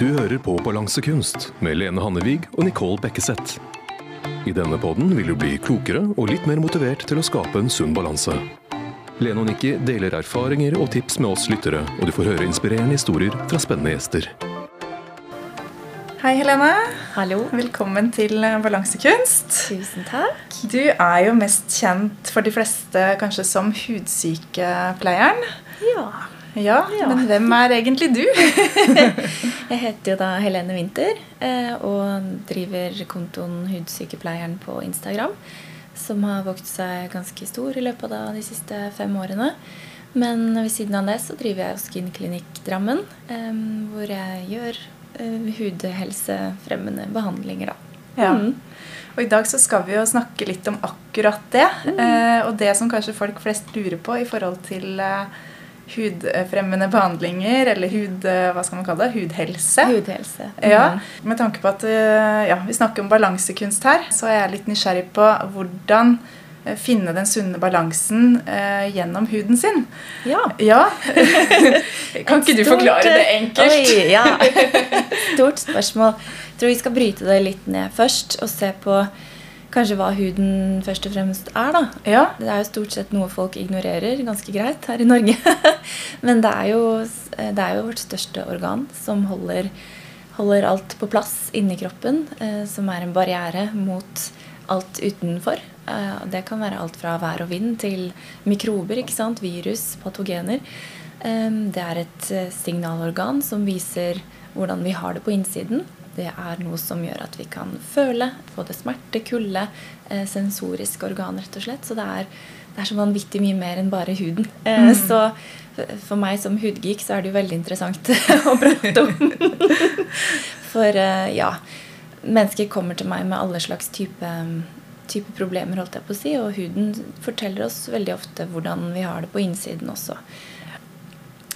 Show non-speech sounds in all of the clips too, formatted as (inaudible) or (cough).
Du hører på Balansekunst med Lene Hannevig og Nicole Bekkeseth. I denne podden vil du bli klokere og litt mer motivert til å skape en sunn balanse. Lene og Nikki deler erfaringer og tips med oss lyttere, og du får høre inspirerende historier fra spennende gjester. Hei, Helene. Hallo. Velkommen til Balansekunst. Tusen takk. Du er jo mest kjent for de fleste kanskje som hudsykepleieren. Ja. Ja, Ja. men hvem er egentlig du? (laughs) Jeg heter jo da Helene Winther eh, og driver kontoen Hudsykepleieren på Instagram. Som har vokst seg ganske stor i løpet av de siste fem årene. Men ved siden av det så driver jeg Skinklinikk Drammen, eh, hvor jeg gjør eh, hudhelsefremmende behandlinger, da. Ja. Mm. Og i dag så skal vi jo snakke litt om akkurat det. Mm. og det som kanskje folk flest lurer på i forhold til eh, hudfremmende behandlinger, eller hud, eh, hva skal man kalle det, hudhelse. Hudhelse. Ja, Mm. Med tanke på at eh, ja, vi snakker om balansekunst her, så er jeg litt nysgjerrig på hvordan eh, finne den sunne balansen eh, gjennom huden sin. Ja. Ja. (laughs) kan ikke du forklare det enkelt? Oi, ja. (laughs) Stort spørsmål. Jeg tror vi skal bryte det litt ned først og se på kanskje hva huden først og fremst er. da. Ja. Det er jo stort sett noe folk ignorerer ganske greit her i Norge. (laughs) Men det er jo, det er jo vårt største organ som holder, holder alt på plass inni kroppen. Eh, som er en barriere mot alt utenfor. Eh, det kan være alt fra vær og vind til mikrober, ikke sant? virus, patogener. Eh, det er et eh, signalorgan som viser hvordan vi har det på innsiden. Det er noe som gjør at vi kan føle både smerte, kulde, eh, sensoriske organ, rett og slett. Så det er, det er så vanvittig mye mer enn bare huden. Eh, Så for meg som hudgeek så er det jo veldig interessant (laughs) å prate om. For eh, ja, mennesker kommer til meg med alle slags type, type problemer, holdt jeg på å si. Og huden forteller oss veldig ofte hvordan vi har det på innsiden også.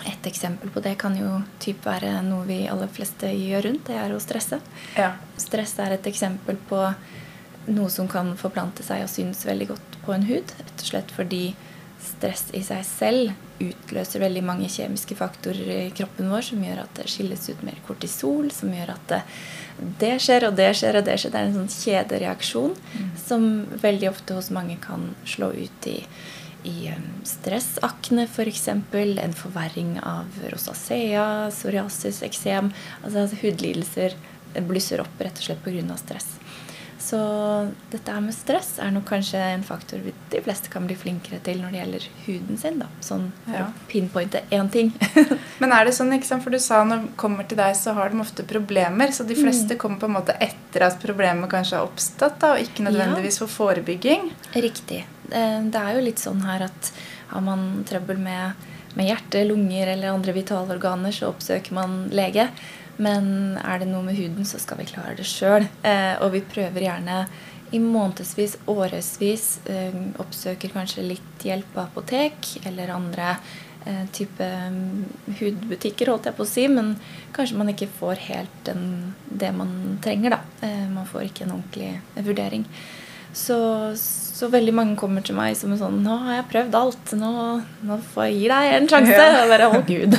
Et eksempel på det kan jo typ være noe vi aller fleste gjør rundt. Det er å stresse. Ja. Stress er et eksempel på noe som kan forplante seg og synes veldig godt på en hud. Rett og slett fordi stress i seg selv utløser veldig mange kjemiske faktorer i kroppen vår som gjør at det skilles ut mer kortisol, som gjør at det, det skjer og det skjer og det skjer. Det er en sånn kjedereaksjon som veldig ofte hos mange kan slå ut i i stressakne f.eks. En forverring av rosacea, psoriasis, eksem. Altså hudlidelser blusser opp rett og slett pga. stress. Så dette her med stress er nok kanskje en faktor vi- de fleste kan bli flinkere til når det gjelder huden sin. da, Sånn for Ja. å pinpointe én ting. (laughs) Men er det sånn, ikke sant? for du sa når de kommer til deg, så har de ofte problemer. Så de fleste kommer på en måte etter at problemet kanskje har oppstått, da, og ikke nødvendigvis for forebygging. Riktig. Eh, Det er jo litt sånn her at har man trøbbel med, med hjerte, lunger eller andre vitale organer, så oppsøker man lege. Men er det noe med huden, så skal vi klare det sjøl. Og vi prøver gjerne i månedsvis, årevis. eh, Oppsøker kanskje litt hjelp av apotek eller andre eh, type mm, hudbutikker, holdt jeg på å si. Men kanskje man ikke får helt den, det man trenger, da. Eh, Man får ikke en ordentlig vurdering. Så, så veldig mange kommer til meg som en sånn 'Nå har jeg prøvd alt. Nå, nå får jeg gi deg en sjanse.' Ja. Og bare 'Å, gud'.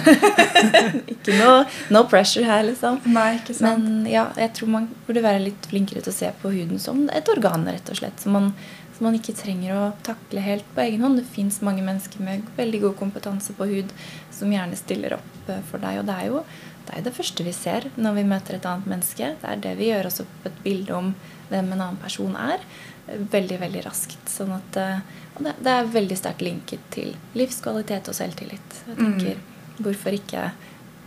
(laughs) ikke noe no pressure her, liksom. Nei, ikke sant? Men ja, jeg tror man burde være litt flinkere til å se på huden som et organ, rett og slett. Som man, som man ikke trenger å takle helt på egen hånd. Det fins mange mennesker med veldig god kompetanse på hud som gjerne stiller opp eh, for deg. Og det er jo det, er jo det første vi ser når vi møter et annet menneske. Det er det vi gjør oss opp et bilde om hvem en annen person er. Veldig, veldig raskt. Sånn at, eh, det, det er veldig sterkt linket til livskvalitet og selvtillit. Jeg tenker, Hvorfor ikke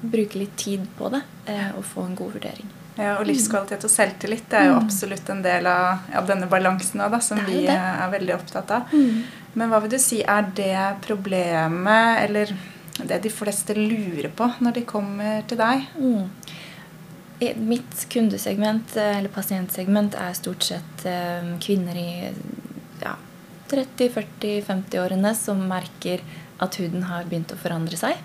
bruke litt tid på det eh, og få en god vurdering? Ja, og livskvalitet og selvtillit det er jo absolutt en del av ja, denne balansen også, da, som vi det. er veldig opptatt av. Men hva vil du si er det problemet, eller det de fleste lurer på når de kommer til deg? Mm. Mitt kundesegment, eh, eller pasientsegment, er stort sett eh, kvinner i ja, 30-40-50-årene som merker at huden har begynt å forandre seg.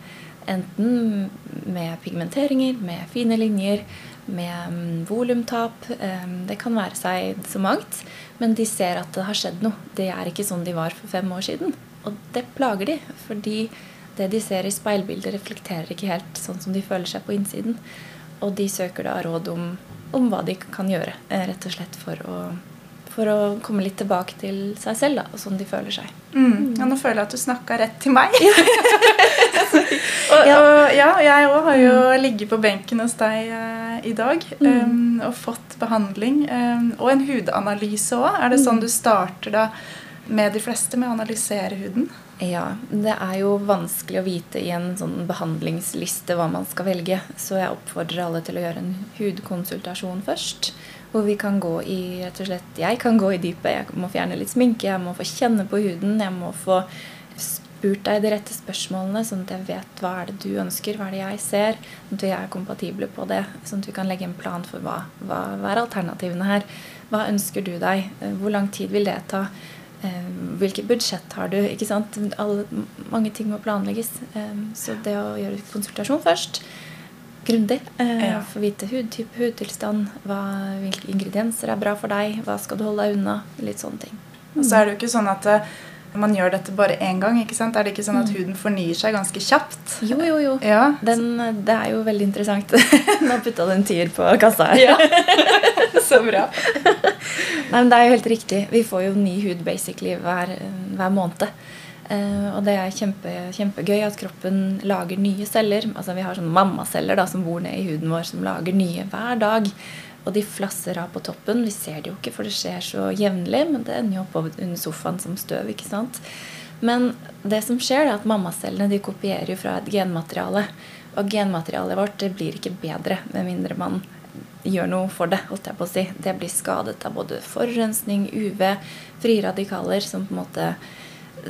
Enten med pigmenteringer, med fine linjer, med mm, volumtap. eh, Det kan være seg så mangt. Men de ser at det har skjedd noe. Det er ikke sånn de var for fem år siden. Og det plager de, fordi det de ser i speilbildet, reflekterer ikke helt sånn som de føler seg på innsiden. Og de søker da råd om, om hva de kan gjøre, eh, rett og slett for å, for å komme litt tilbake til seg selv da, og sånn de føler seg. Mm. Ja, nå føler jeg at du snakka rett til meg. og, (laughs) og, ja, jeg òg har jo ligget på benken hos deg uh, i dag um, og fått behandling. Um, og en hudanalyse òg. Er det sånn du starter da med de fleste med å analysere huden? Ja, det er jo vanskelig å vite i en sånn behandlingsliste hva man skal velge. Så jeg oppfordrer alle til å gjøre en hudkonsultasjon først. Hvor vi kan gå i rett og slett, Jeg kan gå i dypet. Jeg må fjerne litt sminke. Jeg må få kjenne på huden. Jeg må få spurt deg de rette spørsmålene, sånn at jeg vet hva er det du ønsker, hva er det jeg ser. Sånn at vi er kompatible på det. Sånn at vi kan legge en plan for hva, hva, hva er alternativene her. Hva ønsker du deg? Hvor lang tid vil det ta? Eh, hvilket budsjett har du? ikke sant? Alle, mange ting må planlegges. Eh, så det å gjøre konsultasjon først, grundig, eh, ja. få vite hudtype, hudtilstand, hva, hvilke ingredienser er bra for deg, hva skal du holde deg unna, litt sånne ting. Og så er det jo ikke sånn at man gjør dette bare én gang. ikke sant? Er det ikke sånn at mm. huden fornyer seg ganske kjapt? Jo, jo, jo. Ja. Den, det er jo veldig interessant. (laughs) Nå putta du en tier på kassa her. Ja. (laughs) Så bra. Nei, men Det er jo helt riktig. Vi får jo ny hud basically hver, hver måned. Uh, og det er kjempe, kjempegøy at kroppen lager nye celler. Altså Vi har sånne mammaceller da, som bor ned i huden vår, som lager nye hver dag. Og de flasser av på toppen. Vi ser det jo ikke, for det skjer så jevnlig, men det ender jo opp under sofaen som støv. ikke sant? Men det som skjer, er at mammacellene de kopierer jo fra et genmateriale. Og genmaterialet vårt det blir ikke bedre med mindre man gjør noe for det. holdt jeg på å si. Det blir skadet av både forurensning, UV, frie radikaler, som på en måte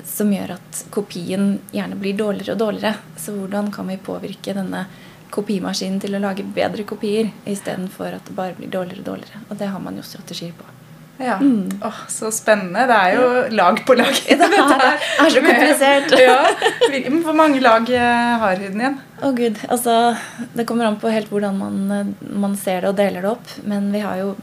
som gjør at kopien gjerne blir dårligere og dårligere. Så hvordan kan vi påvirke denne kopimaskinen til å lage bedre kopier istedenfor at det bare blir dårligere og dårligere. Og det har man jo strategier på. Ja. Mm. Oh, så spennende. Det er jo lag på lag. det er, (laughs) er så komplisert. ja. Hvor mange lag eh, har huden igjen? Å oh, gud, altså Det kommer an på helt hvordan man, eh, man ser det og deler det opp. Men vi har jo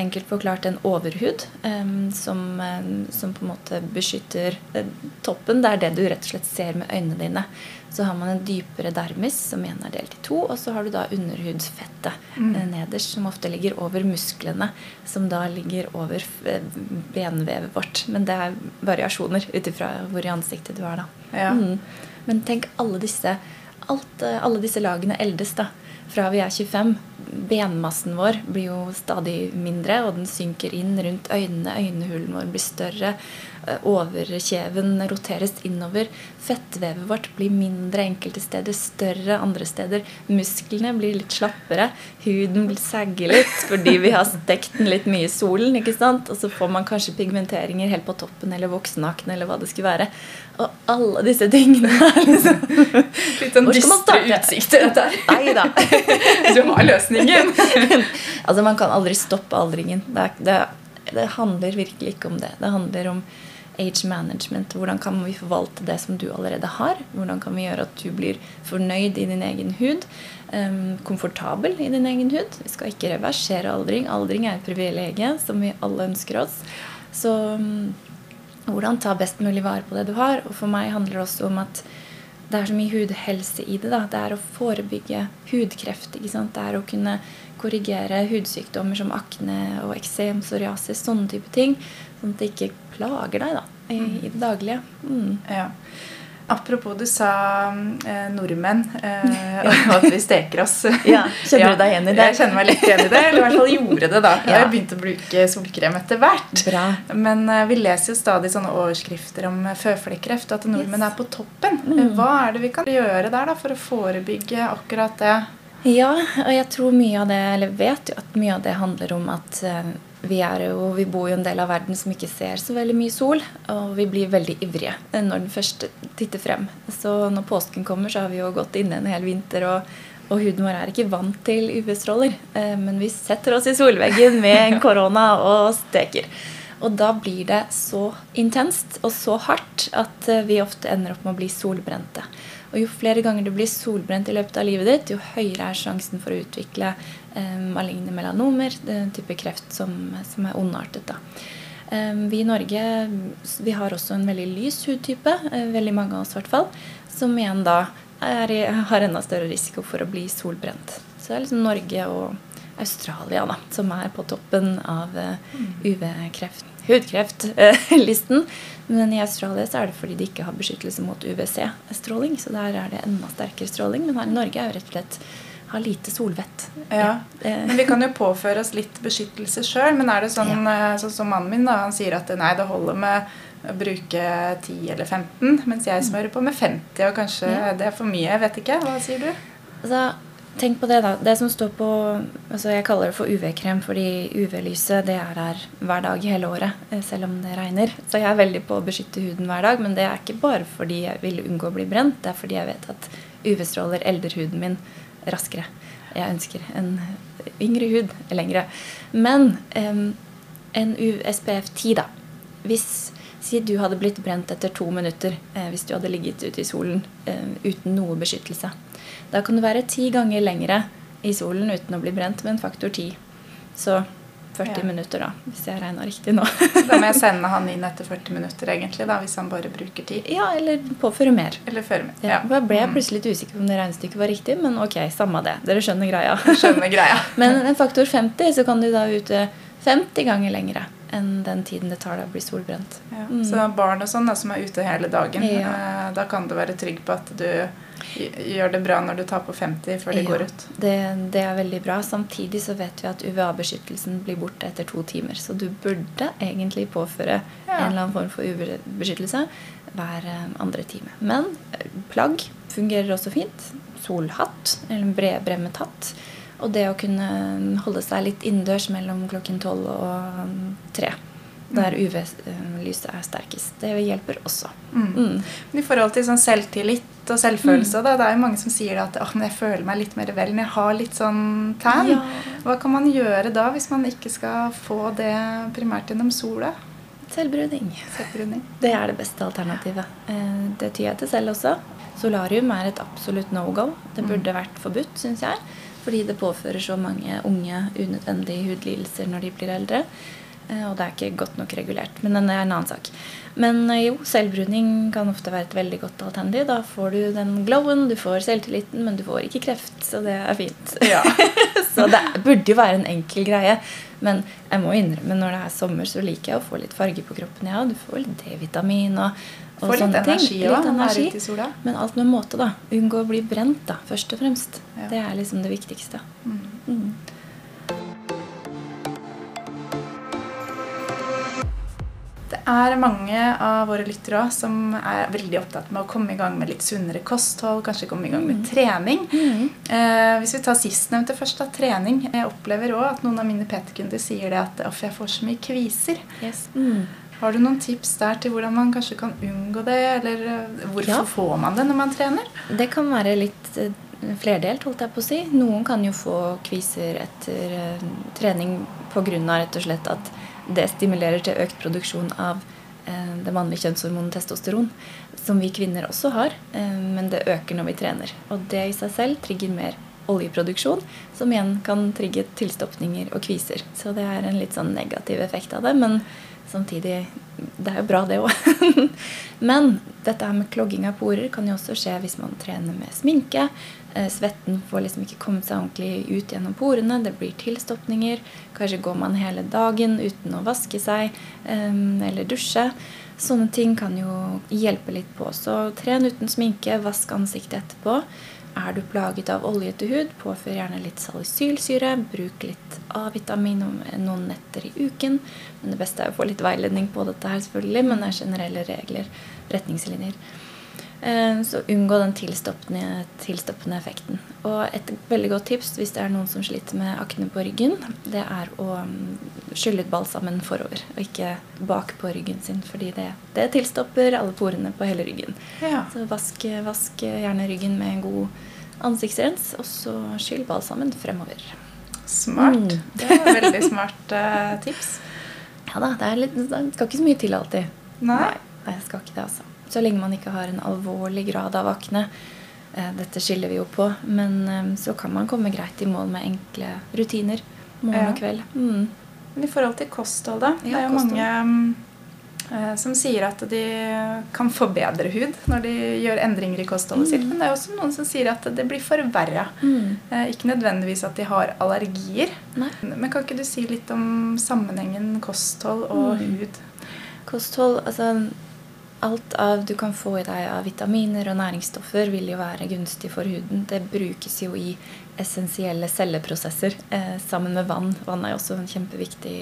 enkelt forklart en overhud um, som, um, som, på en måte beskytter uh, toppen. Det er det du rett og slett ser med øynene dine. Så har man en dypere dermis, som igjen er delt i to. Og så har du da underhudsfettet mm. Eh, nederst, som ofte ligger over musklene. Som da ligger over eh, benvevet vårt. Men det er variasjoner ut ifra hvor i ansiktet du er, da. Ja. Mm. Men tenk alle disse, alt, eh, alle disse lagene eldes, da. Fra vi er 25. Benmassen vår blir jo stadig mindre, og den synker inn rundt øynene. Øynehulen vår blir større. Eh, overkjeven roteres innover. Fettvevet vårt blir mindre enkelte steder, større andre steder. Musklene blir litt slappere. Huden vil sagge litt fordi vi har stekt den litt mye i solen. ikke sant? Og så får man kanskje pigmenteringer helt på toppen eller voksenakne eller hva det skulle være. Og alle disse tingene er liksom Litt sånn dystre utsikter, dette her. Nei da. (laughs) Du har løsningen. (laughs) altså, man kan aldri stoppe aldringen. Det, det, det handler virkelig ikke om det. Det handler om age management. Hvordan kan vi forvalte det som du allerede har? Hvordan kan vi gjøre at du blir fornøyd i din egen hud? Um, komfortabel i din egen hud. Vi skal ikke reversere aldring. Aldring er et privilegium som vi alle ønsker oss. Så um, hvordan ta best mulig vare på det du har. Og for meg handler det også om at det er så mye hudhelse i det. da. Det er å forebygge hudkreft. ikke sant? Det er å kunne korrigere hudsykdommer som akne og eksem, psoriasis, sånne type ting. Sånn at det ikke plager deg da, i, i det daglige. Mm. Ja. Apropos du sa eh, nordmenn eh, (laughs) og at vi steker oss. ja, Kjenner du deg igjen i det? Jeg kjenner meg litt igjen i det. Eller i hvert fall gjorde det da. Ja. Jeg begynte å bruke solkrem etter hvert. Bra. Men eh, vi leser jo stadig sånne overskrifter om eh, føflekkreft og at nordmenn yes. er på toppen. Mm. Hva er det vi kan gjøre der da for å forebygge akkurat det? Ja, og jeg tror mye av det, eller vet jo at mye av det handler om at eh, vi, jo, vi, bor jo en del av verden som ikke ser så veldig mye sol. Og vi blir veldig ivrige når den først titter frem. Så når påsken kommer, så har vi jo gått inne en hel vinter, og, og huden vår er ikke vant til UV-stråler. Eh, men vi setter oss i solveggen med en (laughs) korona og steker. Og da blir det så intenst og så hardt at eh, vi ofte ender opp med å bli solbrente. Og jo flere ganger du blir solbrent i løpet av livet ditt, jo høyere er sjansen for å utvikle maligne melanomer, den type kreft som, som er ondartet. da. Vi i Norge vi har også en veldig lys hudtype, eh, veldig mange av oss i hvert fall, som igjen da er, har enda større risiko for å bli solbrent. Så det er liksom Norge og Australia da, som er på toppen av eh, UV-kreft, hudkreftlisten. (laughs) Men i Australia så er det fordi de ikke har beskyttelse mot UVC-stråling. Så der er det enda sterkere stråling. Men her i Norge er jo rett og slett har lite solvett. Ja, Eh, Men vi kan jo påføre oss litt beskyttelse sjøl. Men er det sånn, ja. sånn som mannen min, da, han sier at nei, det holder med å bruke 10 eller 15, mens jeg smører på med 50, og kanskje Ja. det er for mye. Jeg vet ikke. Hva sier du? Altså, tenk på det, da. Det som står på altså Jeg kaller det for UV-krem fordi UV-lyset det er her hver dag hele året, eh, selv om det regner. Så jeg er veldig på å beskytte huden hver dag, men det er ikke bare fordi jeg vil unngå å bli brent. Det er fordi jeg vet at UV-stråler elder huden min raskere. Jeg ønsker en yngre hud lengre. Men um, en USPF 10, da. Hvis Si du hadde blitt brent etter to minutter eh, hvis du hadde ligget ute i solen eh, uten noe beskyttelse. Da kan du være ti ganger lengre i solen uten å bli brent med en faktor 10. Så 40 Ja. minutter, da, hvis jeg regna riktig nå. (laughs) Da må jeg sende han (laughs) inn etter 40 minutter, egentlig, da, hvis han bare bruker tid? ja, eller påføre mer. Eller føre med. Ja. Da ble jeg plutselig litt usikker på om det regnestykket var riktig, men ok, samme det. Dere skjønner greia. Skjønner greia. (laughs) Men en faktor 50, så kan du da ute 50 ganger lengre enn den tiden det tar å bli solbrent. Ja. Mm. Så barn og sånn da, som er ute hele dagen, Ja. eh, da kan du være trygg på at du gjør det bra når du tar på 50 før de Ja, går ut. Det, det er veldig bra. Samtidig så vet vi at UVA-beskyttelsen blir borte etter to timer. Så du burde egentlig påføre en eller annen form for UV-beskyttelse hver eh, andre time. Men eh, plagg fungerer også fint. Solhatt, eller en bredbremmet hatt. Og det å kunne holde seg litt innendørs mellom klokken tolv og um, tre. Der UV-lyset er sterkest. Det hjelper også. Mm. Mm. I forhold til sånn selvtillit og selvfølelse, da, det er jo mange som sier at oh, jeg føler meg litt mer vel når jeg har litt sånn tan. Ja. Hva kan man gjøre da hvis man ikke skal få det primært gjennom sola? Selvbruning. Selvbruning. Det er det beste alternativet. Eh, Det tyr jeg til selv også. Solarium er et absolutt no go. Det burde vært forbudt, syns jeg. Fordi det påfører så mange unge unødvendige hudlidelser når de blir eldre. Eh, Og det er ikke godt nok regulert. Men det er en annen sak. Men eh, jo, selvbruning kan ofte være et veldig godt alternativ. Da får du den glowen, du får selvtilliten, men du får ikke kreft, så det er fint. Ja. (laughs) så det burde jo være en enkel greie. Men jeg må innrømme, når det er sommer, så liker jeg å få litt farge på kroppen. Ja, du får litt D-vitamin og, og Få litt sånne ting. energi Litt energi, er energi. ute i sola. Men alt med måte, da. Unngå å bli brent, da, først og fremst. Ja. Det er liksom det viktigste. Mm. Mm. Det er mange av våre lyttere som er veldig opptatt med å komme i gang med litt sunnere kosthold, kanskje komme i gang med trening. Eh, hvis vi tar sistnevnte først, da, trening. Jeg opplever òg at noen av mine PT-kunder sier det at «Uff, jeg får så mye kviser. Yes. Mm. Har du noen tips der til hvordan man kanskje kan unngå det? Eller eh, hvorfor Ja. får man det når man trener? Det kan være litt eh, flerdelt, holdt jeg på å si. Noen kan jo få kviser etter eh, trening pga. rett og slett at det stimulerer til økt produksjon av det mannlige kjønnshormonet testosteron, som vi kvinner også har, men det øker når vi trener. Og det i seg selv trigger mer oljeproduksjon, som igjen kan trigge tilstopninger og kviser. Så det er en litt sånn negativ effekt av det, men samtidig det er jo bra, det òg. (laughs) Men dette her med klogging av porer kan jo også skje hvis man trener med sminke. Eh, Svetten får liksom ikke kommet seg ordentlig ut gjennom porene. Det blir tilstopninger. Kanskje går man hele dagen uten å vaske seg eh, eller dusje. Sånne ting kan jo hjelpe litt på. Så tren uten sminke, vask ansiktet etterpå. Er du plaget av oljete hud, påfør gjerne litt salicylsyre. Bruk litt A-vitamin noen netter i uken. Men det beste er å få litt veiledning på dette her, selvfølgelig, men det er generelle regler, retningslinjer. Eh, Så unngå den tilstoppende, tilstoppende effekten. Og et veldig godt tips hvis det er noen som sliter med akne på ryggen, det er å mm, skylle ut balsamen forover, og ikke bak på ryggen sin. Fordi det, det tilstopper alle porene på hele ryggen. Ja. Så vask, vask gjerne ryggen med en god ansiktsrens, og så skyll balsamen fremover. Smart. Mm. Det er et veldig smart uh, tips. Ja da, det, er litt, det skal ikke så mye til alltid. Nei. Nei, det skal ikke det, altså. Så lenge man ikke har en alvorlig grad av akne. Eh, dette skiller vi jo på. Men eh, så kan man komme greit i mål med enkle rutiner morgen Ja. og kveld. Mm. Men i forhold til kosthold, da. det er jo kosthold. mange mm, eh, som sier at de kan få bedre hud når de gjør endringer i kostholdet sitt. Men det er også noen som sier at det blir forverra. Mm. Eh, Ikke nødvendigvis at de har allergier. Nei. Men kan ikke du si litt om sammenhengen kosthold og Mm. hud? Kosthold, altså alt av du kan få i deg av vitaminer og næringsstoffer vil jo være gunstig for huden. Det brukes jo i essensielle celleprosesser eh, sammen med vann. Vann er jo også en kjempeviktig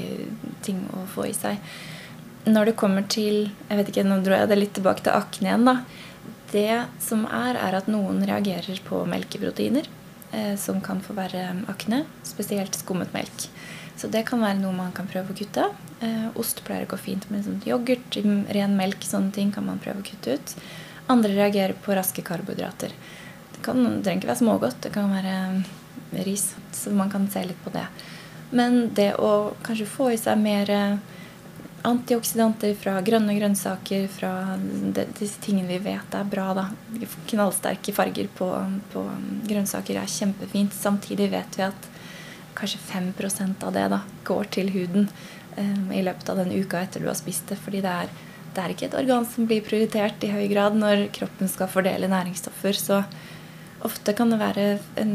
ting å få i seg. Når det kommer til jeg vet ikke, Nå dro jeg det litt tilbake til akne igjen. da. Det som er, er at noen reagerer på melkeproteiner, eh, som kan forverre akne. Spesielt skummet melk. Så det kan være noe man kan prøve å kutte. Eh, ost pleier å gå fint men sånn yoghurt, ren melk, sånne ting kan man prøve å kutte ut. Andre reagerer på raske karbohydrater. Det, kan, det trenger ikke være smågodt, det kan være eh, ris. Så man kan se litt på det. Men det å kanskje få i seg mer eh, antioksidanter fra grønne grønnsaker, fra de, disse tingene vi vet er bra. da. Knallsterke farger på, på grønnsaker er kjempefint. Samtidig vet vi at kanskje 5% av det da, går til huden um, i løpet av den uka etter du har spist det. Fordi det er, det er ikke et organ som blir prioritert i høy grad når kroppen skal fordele næringsstoffer. Så ofte kan det være en,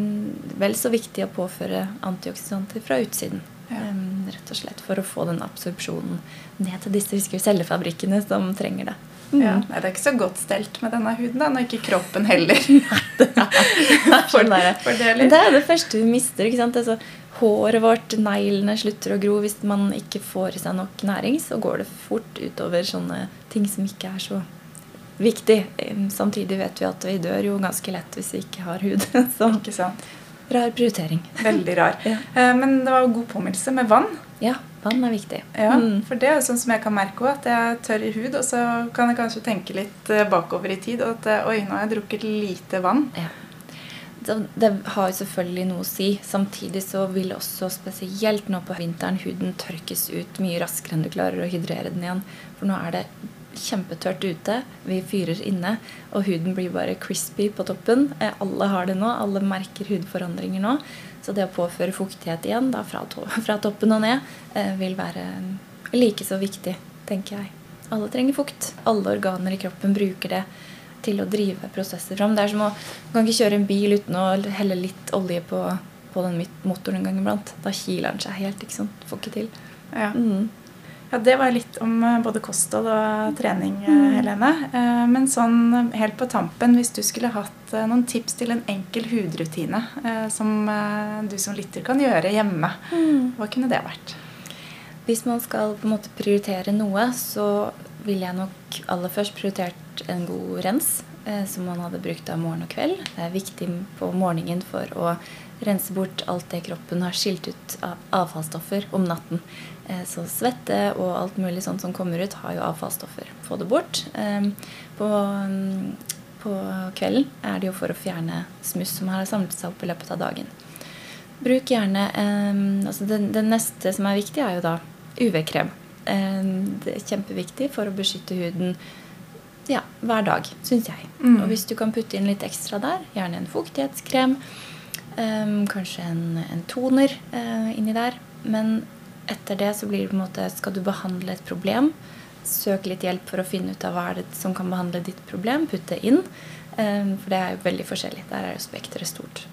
vel så viktig å påføre antioksidanter fra utsiden. Ja. Eh, rett og slett for å få den absorpsjonen ned til disse cellefabrikkene som trenger det. Ja, nei, det er ikke så godt stelt med denne huden, da, og ikke kroppen heller (laughs) (laughs) Sånn er det. For det Men det er det første vi mister. ikke sant? Altså, håret vårt, neglene slutter å gro. Hvis man ikke får i seg nok næring, så går det fort utover sånne ting som ikke er så viktig. Samtidig vet vi at vi dør jo ganske lett hvis vi ikke har hud. (laughs) Så Ikke sant? Rar prioritering. Veldig rar. (laughs) Ja. Eh, Men det var jo god påminnelse med vann. Ja, vann er viktig. Ja, Mm. For det er jo sånn som jeg kan merke også, at jeg er tørr i hud, og så kan jeg kanskje tenke litt eh, bakover i tid. Og at eh, oi, nå har jeg drukket lite vann. Ja. Det har jo selvfølgelig noe å si. Samtidig så vil også spesielt nå på vinteren huden tørkes ut mye raskere enn du klarer å hydrere den igjen. For nå er det kjempetørt ute. Vi fyrer inne, og huden blir bare crispy på toppen. Eh, Alle har det nå. Alle merker hudforandringer nå. Så det å påføre fuktighet igjen da fra, to (laughs) fra toppen og ned eh, vil være like så viktig, tenker jeg. Alle trenger fukt. Alle organer i kroppen bruker det til å drive prosesser fram. Det er som å Du kan ikke kjøre en bil uten å helle litt olje på, på den motoren en gang iblant. Da kiler den seg helt. ikke sant? Får ikke til. Ja. Mm. Ja, Det var litt om eh, både kosthold og trening, eh, Mm. Helene. Eh, Men sånn eh, helt på tampen, hvis du skulle hatt eh, noen tips til en enkel hudrutine eh, som eh, du som lytter kan gjøre hjemme, Mm. hva kunne det vært? Hvis man skal på en måte prioritere noe, så ville jeg nok aller først prioritert en god rens, eh, som man hadde brukt av morgen og kveld. Det er viktig på morgenen for å rense bort alt det kroppen har skilt ut av avfallsstoffer om natten. Eh, så svette og alt mulig sånt som kommer ut, har jo avfallsstoffer. Få det bort. Eh, på, mm, på kvelden er det jo for å fjerne smuss som har samlet seg opp i løpet av dagen. Bruk gjerne eh, altså det, det neste som er viktig, er jo da UV-krem. Eh, det er kjempeviktig for å beskytte huden ja, hver dag, syns jeg. Mm. Og hvis du kan putte inn litt ekstra der, gjerne en fuktighetskrem, um, kanskje en, en toner uh, inni der. Men etter det så blir det på en måte Skal du behandle et problem, søk litt hjelp for å finne ut av hva er det som kan behandle ditt problem. Putt det inn. Um, for det er jo veldig forskjellig. Der er jo spekteret stort.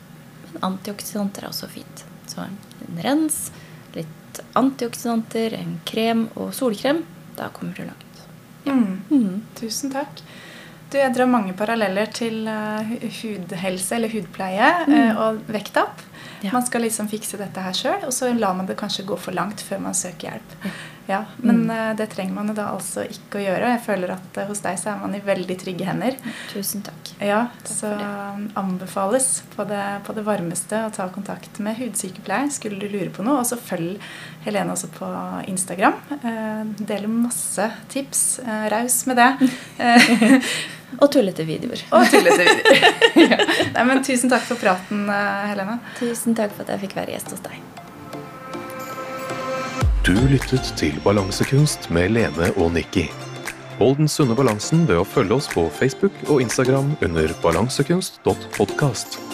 Men antioksidanter er også fint. Så en rens, litt antioksidanter, en krem og solkrem. Da kommer du langt. Mm. Mm. Tusen takk. Du, jeg drar mange paralleller til eh, hudhelse eller hudpleie Mm. eh, og vektopp. Ja. Man skal liksom fikse dette her sjøl, og så lar man det kanskje gå for langt før man søker hjelp. Ja. Men Mm. eh, det trenger man jo da altså ikke å gjøre. Jeg føler at eh, hos deg så er man i veldig trygge hender. Tusen takk. Ja, Takk Så anbefales på det, på det varmeste å ta kontakt med hudsykepleier skulle du lure på noe. Og så følg Helene også på Instagram. Eh, deler masse tips. Eh, raus med det. (laughs) (laughs) Og tullete videoer. og tullete (laughs) videoer. ja. Nei, men tusen takk for praten, eh, Helene. Tusen takk for at jeg fikk være gjest hos deg. Du lyttet til Balansekunst med Lene og Nikki. Hold den sunne balansen ved å følge oss på Facebook og Instagram under balansekunst.podkast.